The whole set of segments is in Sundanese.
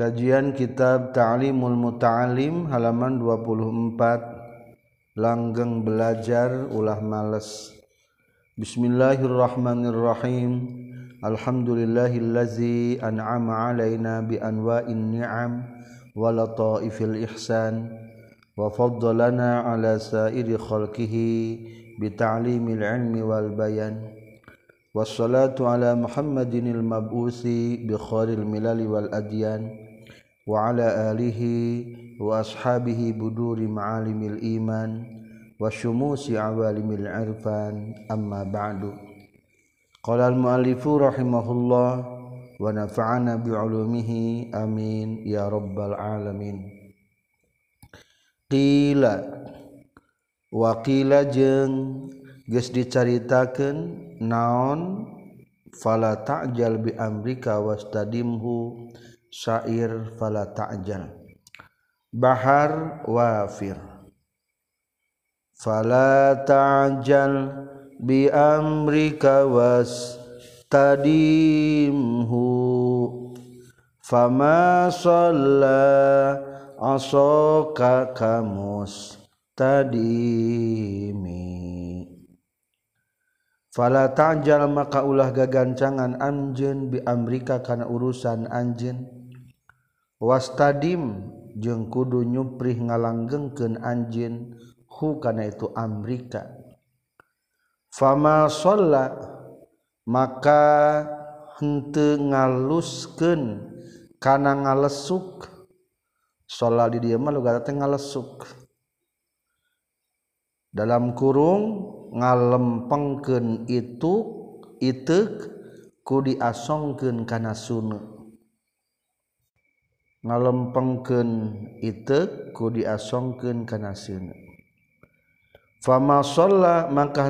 Kajian Kitab Ta'limul Muta'alim halaman 24 Langgeng belajar ulah males Bismillahirrahmanirrahim Alhamdulillahillazi an'ama alaina bi anwa'in ni'am wa lataifil ihsan wa faddalana ala sairi khalqihi bi ta'limil ilmi wal bayan والصلاة على wa ala alihi wa ashabihi buduri ma'alimil iman wa syumusi awalimil irfan amma ba'du. Qala al muallifu rahimahullah wa nafa'ana bi'ulumihi amin ya rabbal alamin. Qila wa qila jeung geus dicaritakeun naon? Fala ta'jal bi amrika wastadimhu syair fala ta'jal. Bahar wafir. Fala ta'jal bi amrika wastadimhu. Fama shalla asaka kamus tadimi fala ta'jal maka ulah gagancangan anjeun bi amrika kana urusan anjeun wastadim jeung kudu nyuprih ngalanggengkeun anjeun hu kana itu amrika fama sholla maka henteu ngaluskeun kana ngalesuk. Sholla di dieu mah lugara teh ngalesuk. Dalam kurung ngalempengkeun itu ituk ku diasongkeun kana sunnah ngalempengken iteuk ku diasongkeun kana sieuna fama sholla maka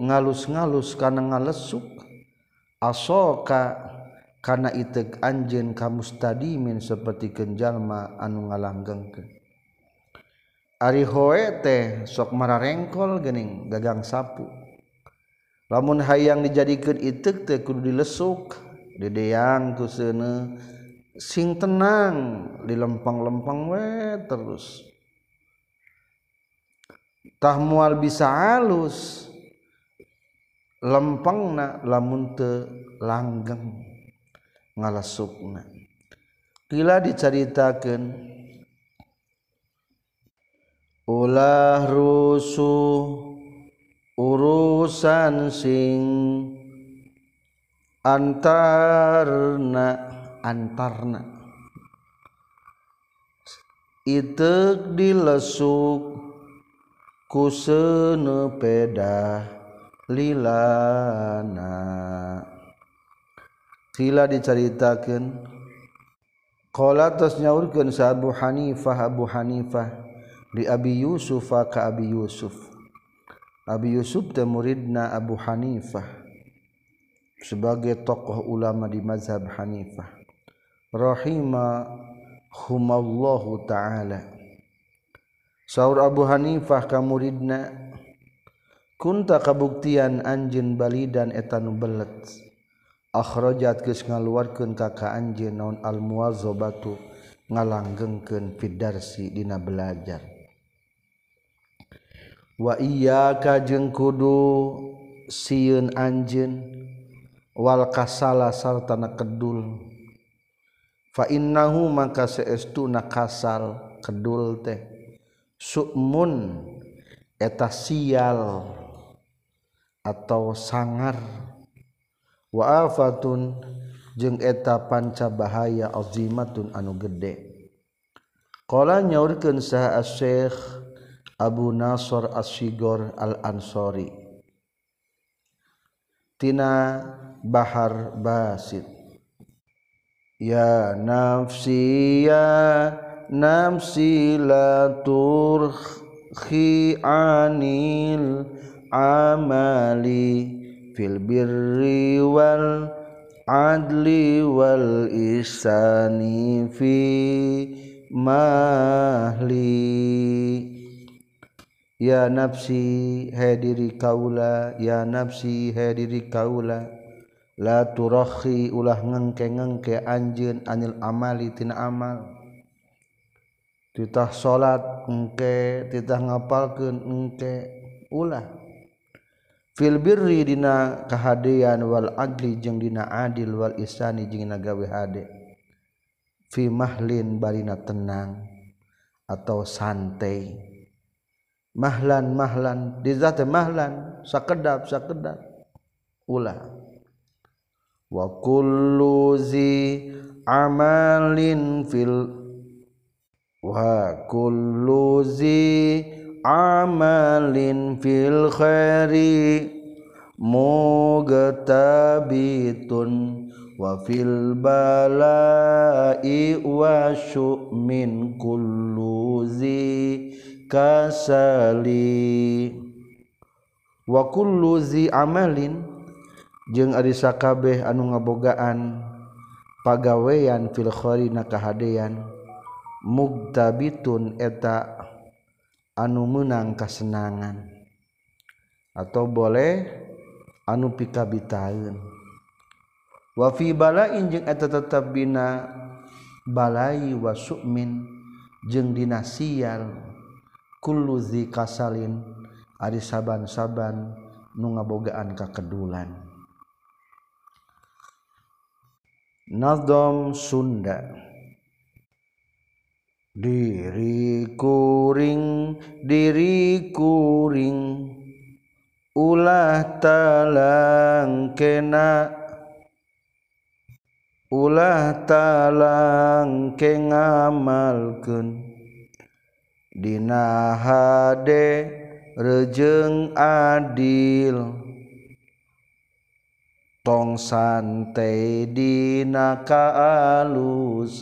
ngalus-ngalus kana ngalesuk asoka kana iteuk anjeun kamu mustadimin seperti kenjalma anu ngalanggengken ari hoe teh sok mararengkol geuning gagang sapu. Lamun hayang dijadikeun iteuk teh kudu dilesuk dedeang ku seuneu sing tenang di lempang-lempang we terus. Tah mual bisa halus lempang na lamun te langgeng ngalasukna. Kila diceritakan ulah rusuh urusan sing antarna antarna. Itu dilesuk ku peda lilana. Sila diceritakan Qala tos nyaurkeun sa Abu Hanifah Abu Hanifah di Abi Yusuf ka Abi Yusuf. Abi Yusuf teh muridna Abu Hanifah sebagai tokoh ulama di mazhab Hanifah rahimahumallahu ta'ala. Saur Abu Hanifah kamuridna kunta kabuktian anjin balidan etanu belet. Akhrajat geus ngaluarkeun ka ka anjeun naon al muwazzabatu ngalanggengkeun fidarsi dina belajar. Wa iyyaka jeung kudu sieun anjeun wal kasala sarta kedul. fainnahu maka seestuna kasal kedul teh. Sukmun eta sial atau sangar. Waafatun jeung eta panca bahaya azimatun anu gede. Qala nyaurkeun saha asy Abu Nasr As-Sigor Al-Ansori. Tina Bahar Basit. Ya nafsi ya nafsi la turkhi anil amali fil birri wal adli wal isani fi mahli. Ya nafsi hadiri kaula ya nafsi hadiri kaula la turohi ulah ngengke-ngengke anjeun anil amali tina amal. Titah salat engke titah ngapalkeun engke ulah. Fil birri dina kahadean wal adli jeung dina adil wal isani jeung dina gawe hade. Fi mahlin barina tenang atau santai. Mahlan mahlan di zat mahlan sakedap sakedap ulah. Wa kullu zi amalin fil wakulluzi amalin fil khairi mugatabitun wa fil bala'i wa syu'min kulluzi kasali. Wa kulluzi amalin jeung Arisakabeh anu ngabogaan pagaweyan filkhori na kahadean mugtabitun eta anu menang kasenangan atau boleh anu pikabitaun wafi balain jeung eta tetep bina balai wasukmin jeung dina sial kullu kasalin ari saban-saban nu ngabogaan kakedulan Nazom Sunda. Diri kuring diri kuring ulah talang kena. Ulah talang ke ngamalkeun. Dina hade rejeng adil. tong santai dina kaalusan.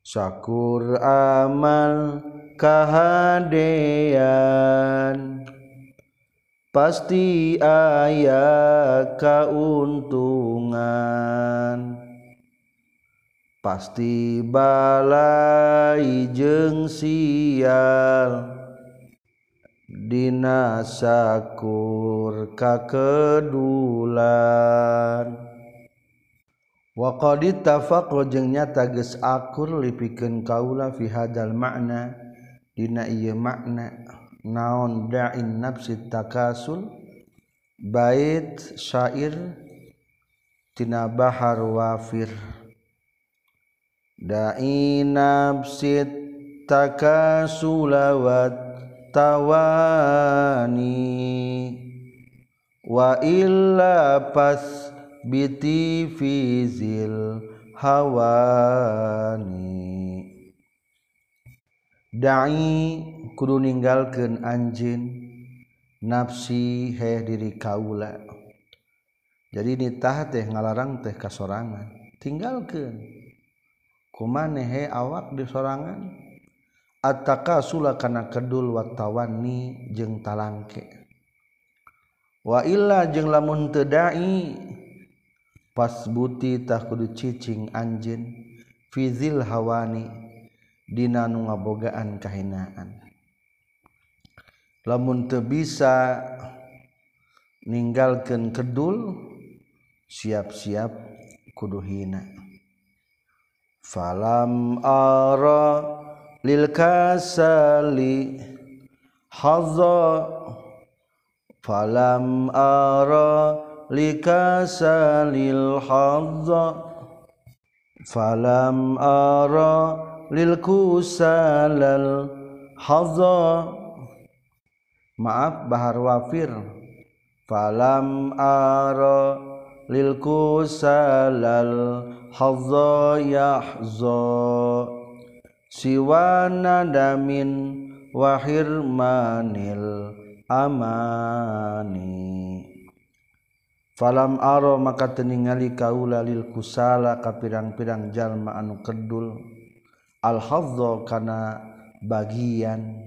Syakur amal kahadean pasti aya kauntungan pasti balai jeung sial. Dina sakur kakedulan. Waqadi tafaqo jeung nyata geus akur lipikeun kaula fi hadzal makna dina ieu makna naon da'in nafsi takasul. Bait syair tina bahar wafir. Da'in nafsi takasula wa tawani wa illa pas biti fizil hawani. Dai kudu ninggalkeun anjeun nafsi heh diri kaula. Jadi nitah teh ngalarang teh kasorangan. Tinggalkeun. Kumaneh he awak di sorangan? Ataka sula kana kedul watawani jeung talangke. Wa illa jeung lamun teu dai pasbuti tak kudu cicing anjin fizil hawani dina nu ngabogaan kahinaan. Lamun teu bisa ninggalkeun kedul siap-siap kudu hina. Falam ara lil kasali hadza falam ara likasalil hadza falam ara lil kusalal hadza maaf bahar wafir falam ara lil kusalal hadza yahza siwana damin wahirmanil amani. Falam aro maka teningali kaula lil kusala ka pirang-pirang jalma anu kedul. Al hadza kana bagian.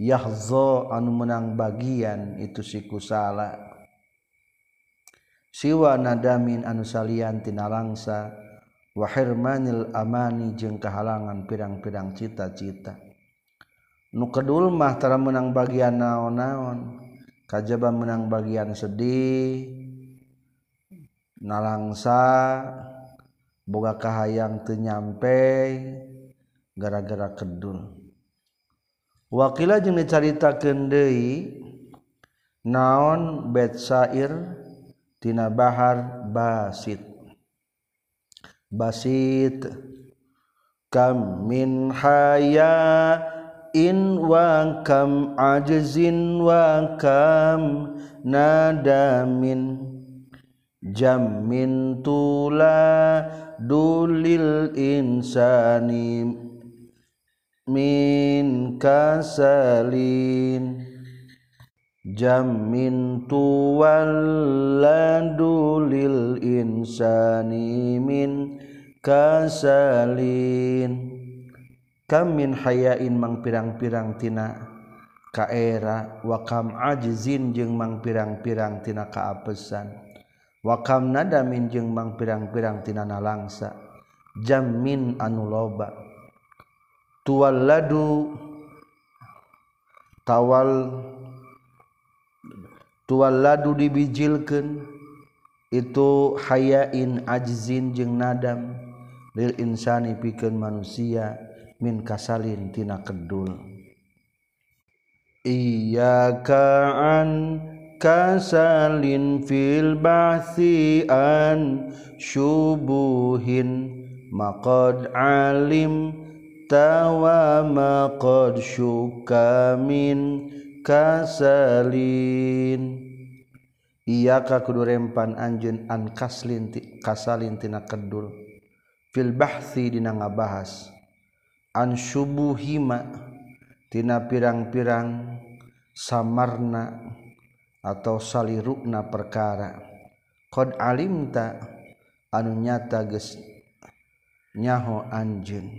Yahza anu menang bagian itu si kusala. Siwa nadamin anu salian tinalangsa wahirmanil amani jeung kahalangan pirang-pirang cita-cita. Nu kedul mah tara menang bagian naon-naon. Kajaba menang bagian sedih nalangsa boga kahayang teu nyampe gara-gara kedul. Wakila jeung dicaritakeun deui naon betsair tina bahar basit. Basit. Kam min haya in wa kam ajzin wa kam nadamin. Jamin tula dulil insani min kasalin. Jamin tuwalladulil insani min kasalin. Kam min hayain mang pirang-pirang tina kaera wa kam ajizin jeung mang pirang-pirang tina kaapesan wa kam nadamin jeung mang pirang-pirang tina nalangsa jamin anu loba. Tuwalladu tawal tuwalladu dibijilkeun itu hayain ajzin jeung nadam. Lil insani pikeun manusia min kasalin tina kedul. Iyyaka an kasalin fil bahsian syubuhin maqad alim tawa maqad syuka min kasalin. Iya ka kudu rempan anjeun an kaslin kasalin tina kedul fil bahsi dina ngabahas. An syubuhima tina pirang-pirang samarna atau salirukna perkara. Qad alimta anu nyata geus nyaho anjeun.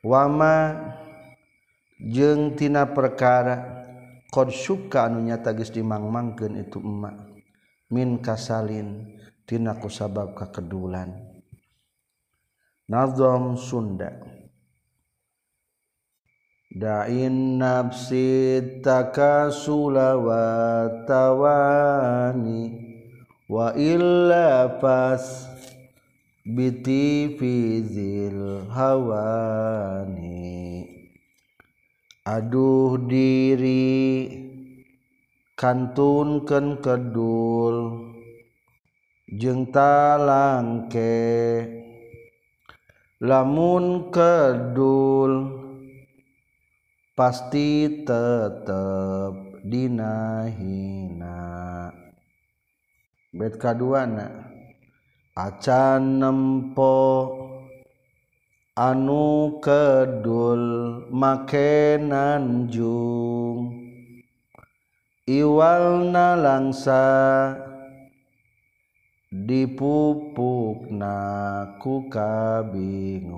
Wama jeung tina perkara qad syuka anu nyata geus dimangmangkeun itu emak. Min kasalin tina kusabab kakedulan nazam sunda. Dain nafsi takasula wa tawani wa illa fas biti fizil hawani. Aduh diri kantunkeun kedul jeung talangke lamun kedul pasti tetap dina hina bet kaduana acan nempo anu kedul make nanjung. Iwalna langsa dipupukna ku kabingung.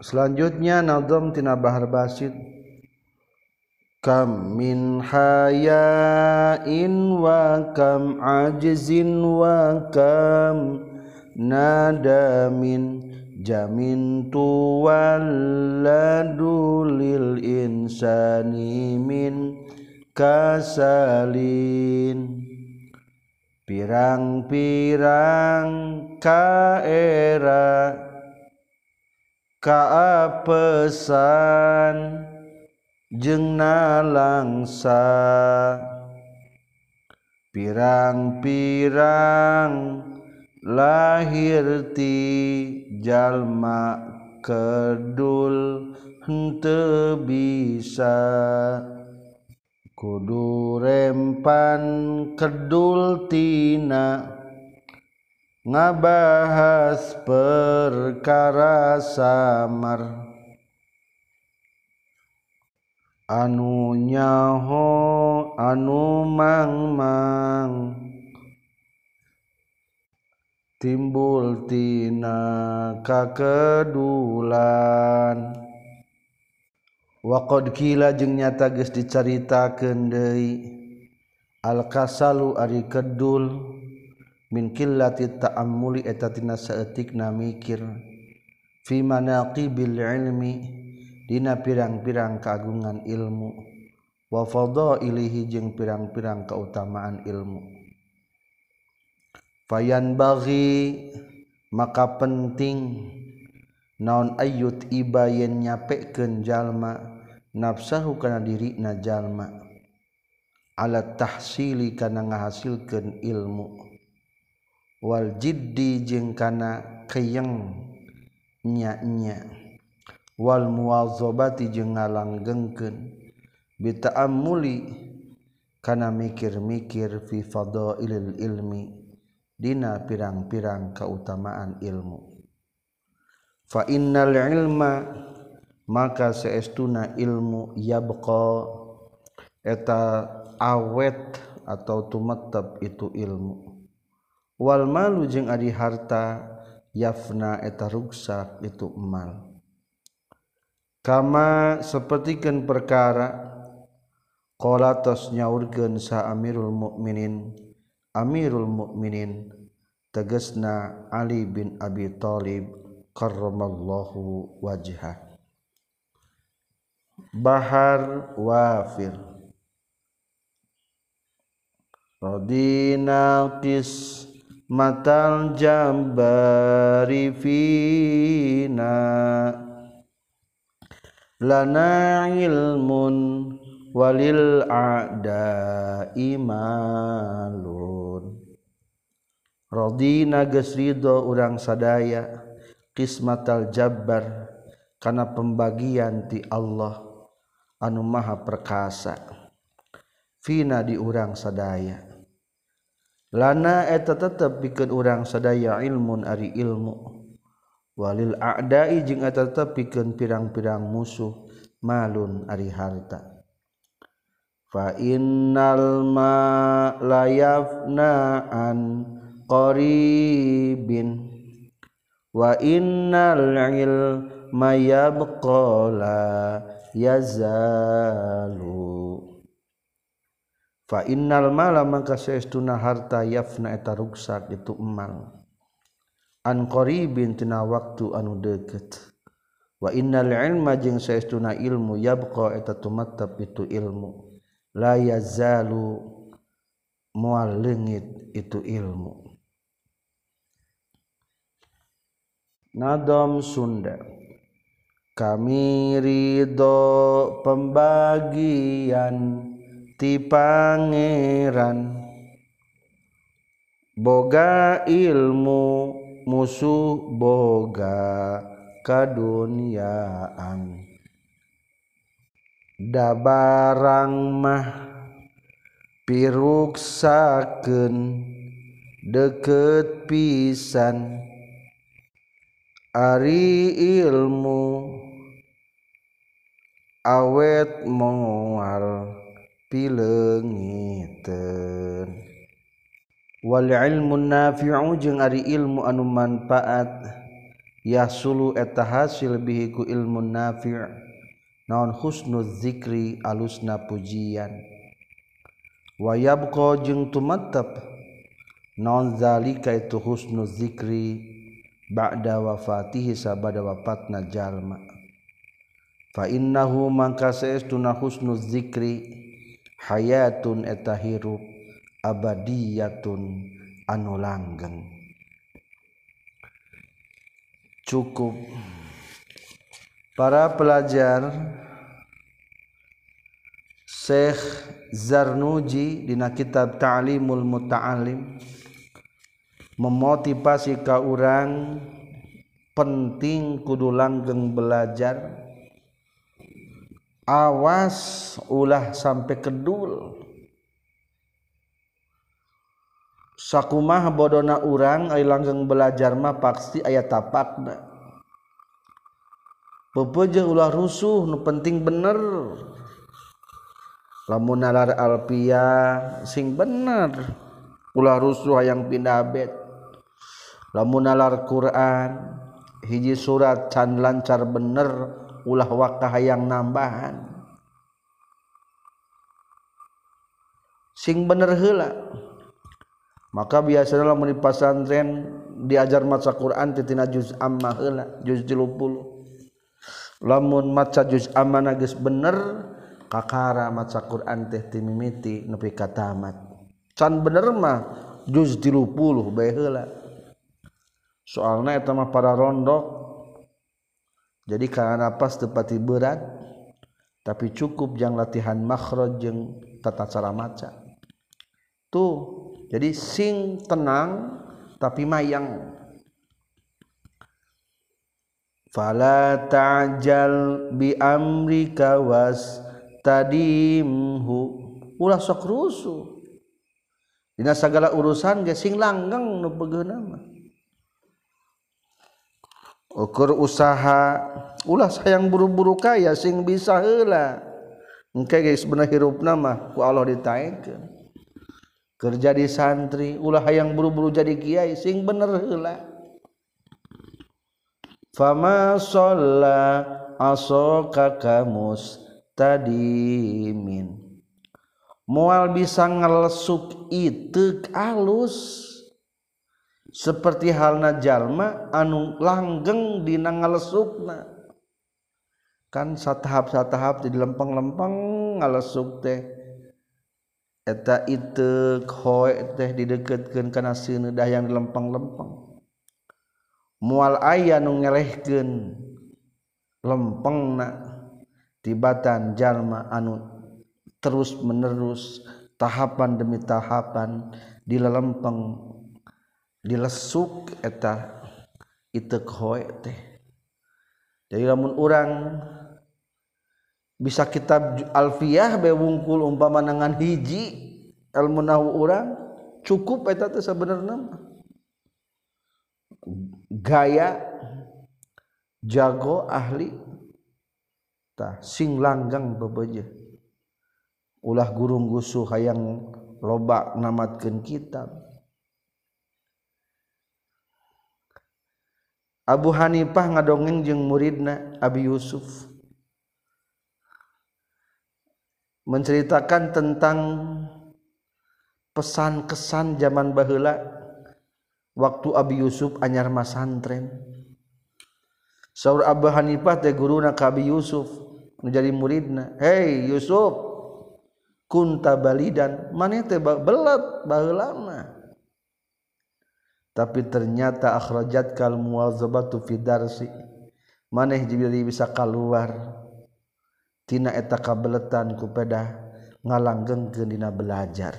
Selanjutnya nazam tina bahar basit. Kam min hayain wa kam ajzin wa kam nadamin. Jamin tuwalladu lil insani min kasalin pirang-pirang kaera kaapesan jeung nalangsa. Pirang-pirang lahir ti jalma kedul henteu bisa. Kudu rempan kedul tina ngabahas perkara samar. Anu nyaho anu mangmang timbul tina kakedulan waqad kila jeung nyata geus dicaritakeun deui. Al kasalu ari kedul min qillati ta'ammuli eta tina saeutikna mikir. Fi manaqibil ilmi dina pirang-pirang kagungan ilmu. Wa fadailihi jeung pirang-pirang kautamaan ilmu. Fayan bagi maka penting naon ayut iba yen nyapekeun jalma. nafsahu kana diri najallma alat tahsili kana ngahasilkeun ilmu. Wal jiddi jeung kana keyeng nyanya. Wal muwazobati jeung ngalanggengken bitaamuli kana mikir-mikir fi fadailil ilmi. Dina pirang-pirang kautamaan ilmu. Fa innal ilma maka seestuna ilmu yabqa eta awet atau tumetep itu ilmu. Wal malu jeung adi harta yafna eta ruksak itu emal kama sapertikeun perkara qala tos nyaurkeun sa amirul mukminin amirul mukminin tegasna Ali bin Abi Thalib karramallahu wajhah bahar wafir. Radina qis matal jambari fina. Lana ilmun walil a'da imalun. Radina gesrido urang sadaya kismatal jabbar karena pembagian ti Allah anu maha perkasa. Fina di urang sadaya. Lana eta tetep bikin urang sadaya ilmun ari ilmu. Walil a'dai jeung eta tetep bikin pirang-pirang musuh malun ari harta. Fa innal ma layafna an qaribin. Wa innal mayabqala yazalu. Fa innal mala mangka saestuna harta yafna eta rugsat itu emal. An qaribin tina waktu anu deukeut wa innal ilma jeung saestuna ilmu yabqa eta tumattap itu ilmu. La yazalu moal leungit itu ilmu. Nadam sunda. kami ridho pembagian ti pangeran. Boga ilmu musuh boga kaduniaan da barang mah piruksakeun deket pisan. Ari ilmu awet mual pilengiten. Wal ilmu nafi'u jeung ari ilmu anu manfaat. Yasulu eta hasil bihi ku ilmu nafi' naon husnuz zikri alusna pujian. Wa yabqa jeung tumattap naon zalika itu husnuz zikri ba'da wafatihi sabada wafatna jalma. Fa innahu mangka saestuna husnul zikri hayatun eta hirup abadiyatun anu langgeng. Cukup. Para pelajar Syekh Zarnuji dina kitab Ta'limul Muta'alim memotivasi ka orang penting kudu langgeng belajar. Awas ulah sampai kedul. Sakumah bodona orang ay langgeng belajar mah pasti ayat tapakna. Pepeje ulah rusuh nu penting bener. Lamun nalar alpia sing bener ulah rusuh yang pindah bed lamunalar Quran hiji surat can lancar bener ulah wakah yang nambahan. Sing bener hela maka biasanya lamun di pasantren diajar maca Quran titina juz amma hela juz 30 lamun maca juz amma geus bener kakara maca Quran teh timimiti nepi ka tamat. Can bener mah juz 30 bae heula. soalnya etama para rondok. Jadi karena nafas tepati berat tapi cukup yang latihan makhraj jeung tata cara maca. Tuh jadi sing tenang tapi mayang. Fala ta'jal bi amrika was tadimhu ulah sok rusuh. Dina segala urusan ge sing langgeng nu begeuna mah ukur usaha. Ulah sayang buru-buru kaya sing bisa heula engke geus bener hirupna mah ku Allah ditaekeun kerja di santri ulah hayang buru-buru jadi kiai sing bener heula fama shalla asaka kamus tadimin mual bisa ngelesuk itu alus seperti halna jalma anu langgeng dina ngalesupna kan satahap satahap di lempeng-lempeng ngalesup teh. Eta itu hoe teh dideketkeun kana sini dayang yang lempeng-lempeng mual aya nu ngelehkeun lempengna. Tibatan jalma anu terus menerus tahapan demi tahapan di lempeng dilesuk eta itu hoe teh. Jadi lamun orang bisa kitab alfiyah bewungkul umpama nangan hiji ilmu nahu orang cukup eta teh sebenarnya gaya jago ahli tah sing langgang bebeje. Ulah gurung gusuh hayang loba namatkeun kitab. Abu Hanifah ngadongeng jeung muridna Abi Yusuf. Menceritakan tentang pesan kesan zaman baheula waktu Abi Yusuf anyar masantren Saur Abu Hanifah teh guruna ka Abi Yusuf menjadi muridna. Hei Yusuf kunta balidan. Maneh teh belet baheula mah tapi ternyata akhrajat kal muwazabatu fi darsi. Maneh jadi bisa keluar. Tina eta kabeletan ku pedah ngalanggengkeun dina belajar.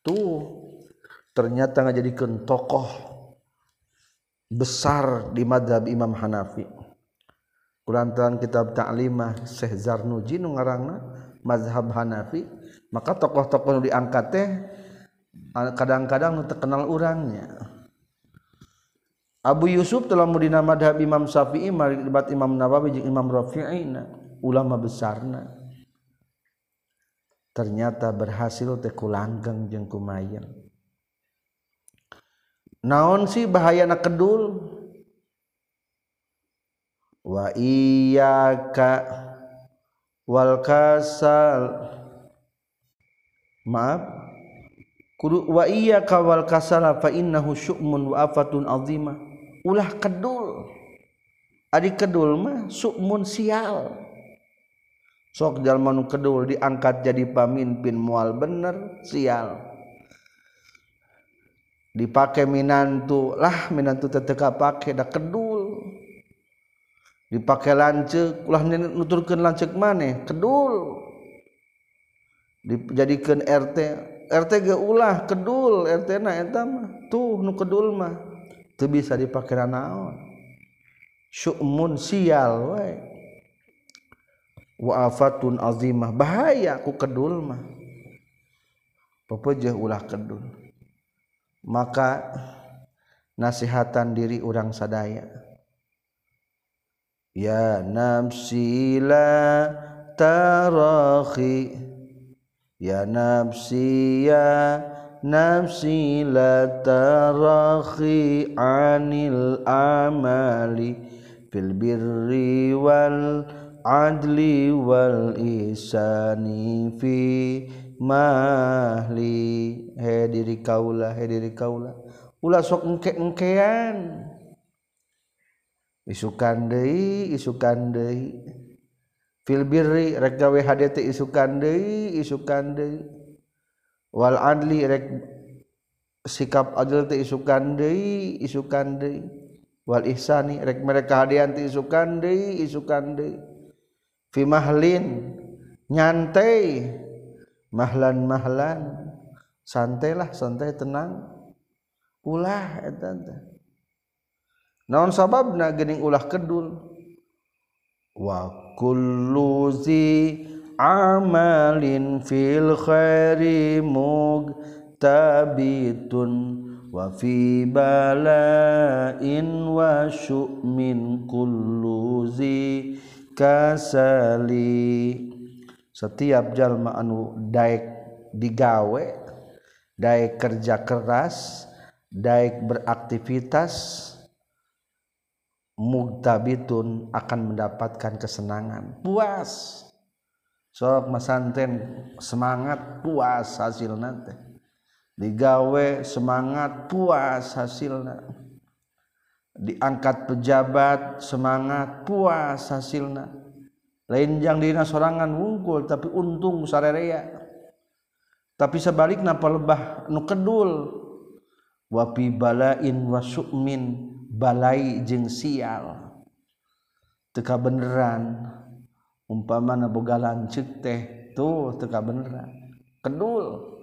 Tuh ternyata ngajadikeun tokoh besar di madhab Imam Hanafi. Kulantaran kitab ta'limah Syekh Zarnuji nu ngaranna mazhab Hanafi maka tokoh-tokoh nu diangkat teh kadang-kadang terkenal orangnya Abu Yusuf telah mudina madhab Imam Syafi'i mari debat Imam Nawawi jeung Imam Rafi'ina. Ulama besarna. Ternyata berhasil teh kulanggeng jeung kumayan naon sih bahayana kedul? Wa iyyaka wal kasal. Maaf. Kudu wa iyyaka wal kasala fa innahu syu'mun wa afatun azimah ulah kedul. Adik kedul mah sukmun sial. Sok jalma nu kedul diangkat jadi pamimpin mual bener sial. Dipakai minantu lah minantu teteka pakai dah kedul. Dipakai lancek ulah nuturkan lancek mana kedul. Dijadikan RT RT ge ulah kedul RT na eta mah. Tuh nu kedul mah itu bisa dipakai naon? Syu'mun sial wae wa afatun azimah. Bahaya ku kedul mah. Pepejeh ulah kedul. Maka nasihatan diri orang sadaya. Ya nafsi la tarakhi ya nafsi ya tarakhi anil amali fil birri wal adli wal isani fi mahli he diri kaula he diri kaula ulah sok engke-engkean isukan deui isukan deui fil birri rek gawe hade isukan deui isukan deui wal adli rek sikap adil teh isukan deui isukan deui. Wal ihsani rek mereka hadian teh isukan deui isukan deui. Fi mahlin nyantai. Mahlan mahlan. Santailah santai tenang. Ulah eta teh. Naon sababna geuning ulah kedul. Wa kullu zi amalin fil khairi mugtabitun wa fi bala'in wa syu'min kullu zi kasali. Setiap jalma anu daek digawe daek kerja keras daek beraktivitas mugtabitun akan mendapatkan kesenangan. Puas sok mesanten semangat puas hasil nanti digawe semangat puas hasilnya diangkat pejabat semangat puas hasilnya lain yang dina sorangan wungkul tapi untung sarerea. Tapi sebaliknya pelebah nu kedul. Wapi balain wasukmin balai jeng sial. Teka beneran umpama naboga lancik teh tuh teka beneran kedul.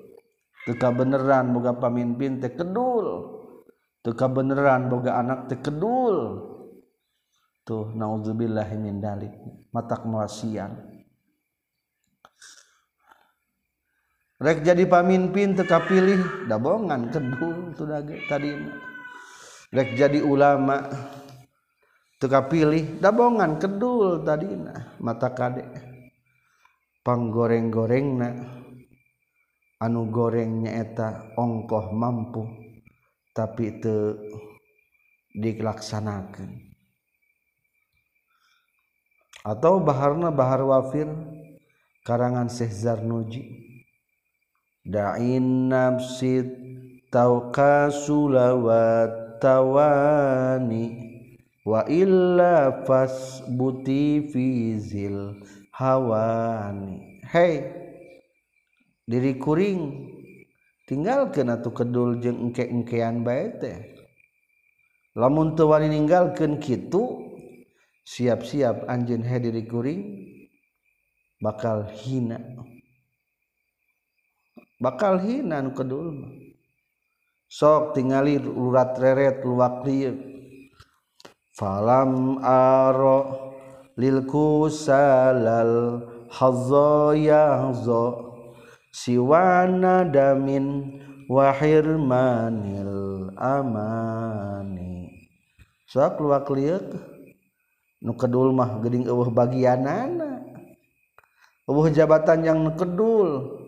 Teka beneran boga pamimpin teh kedul. Teka beneran boga anak teh kedul. Tuh naudzubillah min dalik. Matak muasian rek jadi pamimpin teka pilih dabongan kedul tuh tadi rek jadi ulama. Teka pilih. Dabongan kedul tadi mata Kadekpang goreng-goreng anu gorengnyaeta ongkoh mampu tapi itu dilaksanakan atau Baharna Bahar wafir karangan Syzar Nuji dain nafsid tauka Sulawat tawani wa illa fasbuti fizil hawani. Hei diri kuring tinggal kena tu kedul jeung engke-engkean bae teh. Lamun teu wani ninggalkeun kitu siap-siap anjeun he diri kuring bakal hina. Bakal hina nu kedul sok tingali urat reret luak lieu. falam aro lil kusalal hazza yahza siwana damin wahirmanil amani. Sok luak liuk nu kedul mah geuning eueuh bagianana. Eueuh jabatan yang kedul.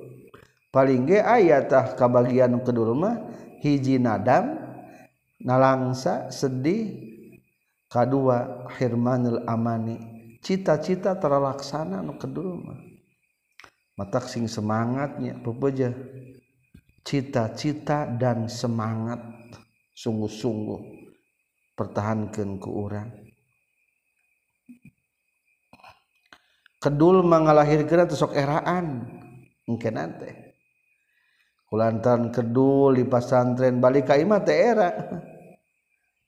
Paling ge aya tah kabagian nu kedul mah hiji nadam nalangsa sedih kedua hirmanul amani. Cita-cita terlaksana nu kedua matak sing semangatnya pupuja cita-cita dan semangat. Sungguh-sungguh pertahankan ke orang. Kedul mengalahirkan sok eraan? Mungkin nanti lantaran kedul di pasantren balik Kamat era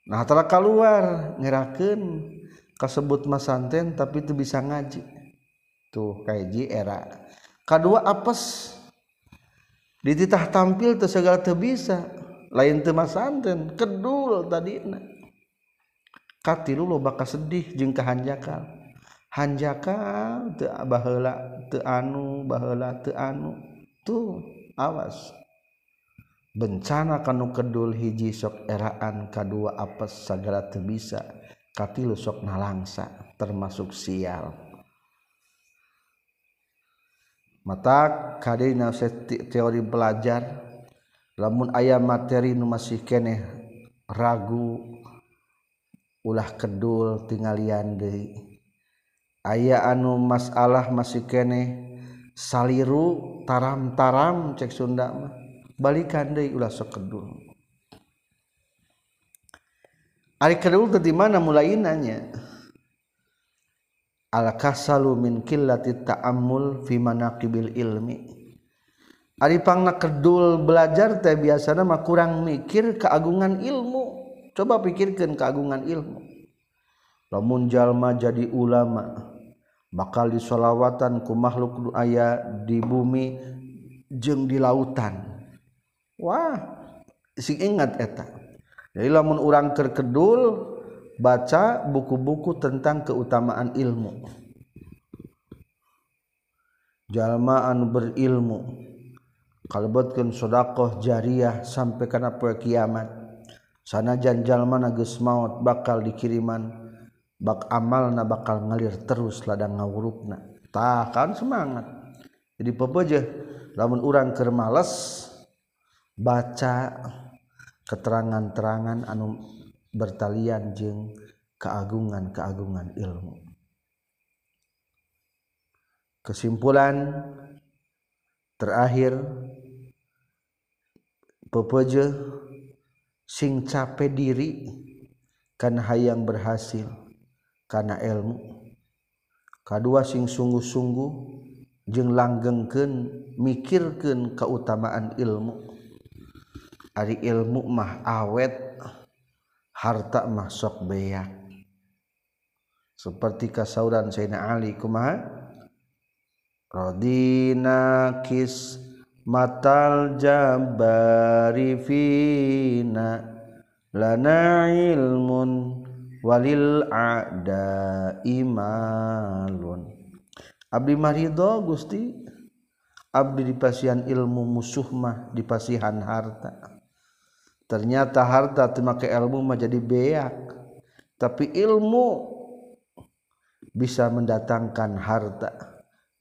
nah telah keluar nyeraken kasebut masanten tapi itu bisa ngaji. Tuh kaji era. Kedua apes dititah tampil tuh segala tuh bisa. Lain tuh masanten kedul tadi. Katilu lo bakal sedih jeung kahanjakal hanjakal teu baheula teu anu baheula teu anu. Tuh awas. bencana kanu Kedul hiji sok eraan K2 apes segala bisa katilu sok nalangsa termasuk sial. Mata kadina teori belajar lamun ayam materi nu masih keneh ragu ulah kedul tinggalian deui. Aya anu masalah masih keneh saliru taram-taram cek Sunda mah. Balikan deui ulah sok kedul. Ari kedul teh di mana mulainanya al kasalu min qillati ta'ammul fi manaqibil ilmi. Aripangna kedul belajar teh biasa mah kurang mikir keagungan ilmu. Coba pikirkan keagungan ilmu. Lamun jalma jadi ulama bakal disolawatan ku makhluk ayah di bumi jeng di lautan Wah. Si ingat eta. Jadi lamun orang kerkedul baca buku-buku tentang keutamaan ilmu. Jalmaan berilmu. Kalebetkeun sedekah jariah sampai kana poe kiamat. Sanajan jalma geus maot bakal dikiriman bak amalna bakal ngalir terus ladang ngawurupna tah kan semangat. Jadi pepeje lamun urang keur males baca keterangan-terangan anu bertalian jeung keagungan-keagungan ilmu. Kesimpulan terakhir pepeje sing capek diri karena hayang berhasil karena ilmu. Kedua sing sungguh-sungguh jeng langgengken mikirkan keutamaan ilmu hari ilmu mah awet harta masuk beak. Seperti kasauran Sayyidina Ali kumaha? Rodinakis matal jabari fina lana ilmun walil ada imalun. Abdi marido gusti. Abdi dipasihan ilmu musuh mah dipasihan harta ternyata harta temake ilmu mah jadi beak. Tapi ilmu bisa mendatangkan harta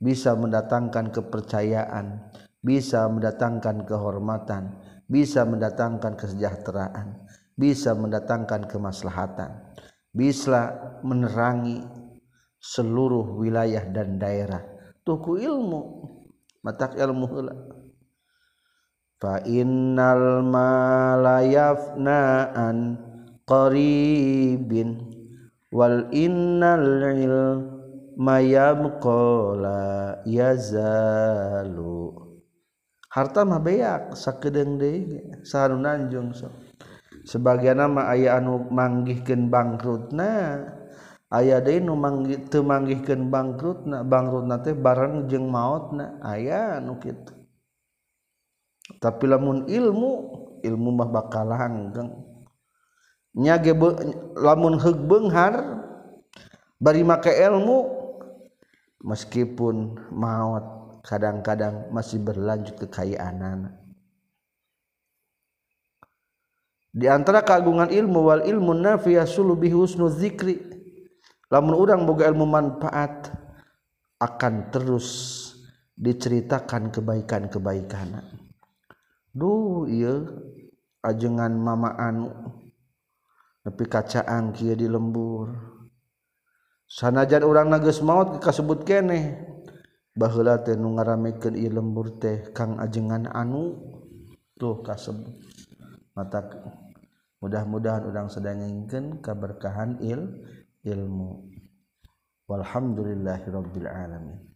bisa mendatangkan kepercayaan bisa mendatangkan kehormatan bisa mendatangkan kesejahteraan bisa mendatangkan kemaslahatan bisa menerangi seluruh wilayah dan daerah. Tuku ilmu mata ilmu faal malayafnaan qaribin Wal innal mayamkola yazalu. Harta mah beak sakedeng deui sahareu nanjung sok. Sebagian nama aya anu manggihkeun bangkrutna aya deui nu manggih teu manggihkeun bangkrutna bangkrutna teh bareng jeung maotna aya anu kitu. Tapi lamun ilmu ilmu mah bakal langgeng nya lamun heug beunghar bari make ilmu meskipun maut kadang-kadang masih berlanjut kekayaan anak di antara keagungan ilmu wal ilmu nafiya sulubi husnu zikri. Lamun urang boga ilmu manfaat akan terus diceritakan kebaikan-kebaikan duh iya ajengan mama anu. Nepi kacaan kia di lembur. Sanajan orang nages maut kasebut keneh. Baheula teh nu ngaramekeun ieu lembur teh kang ajengan anu. Tuh kasebut. Mata mudah-mudahan urang sedangengkeun kaberkahan il ilmu. Walhamdulillahirabbil alamin.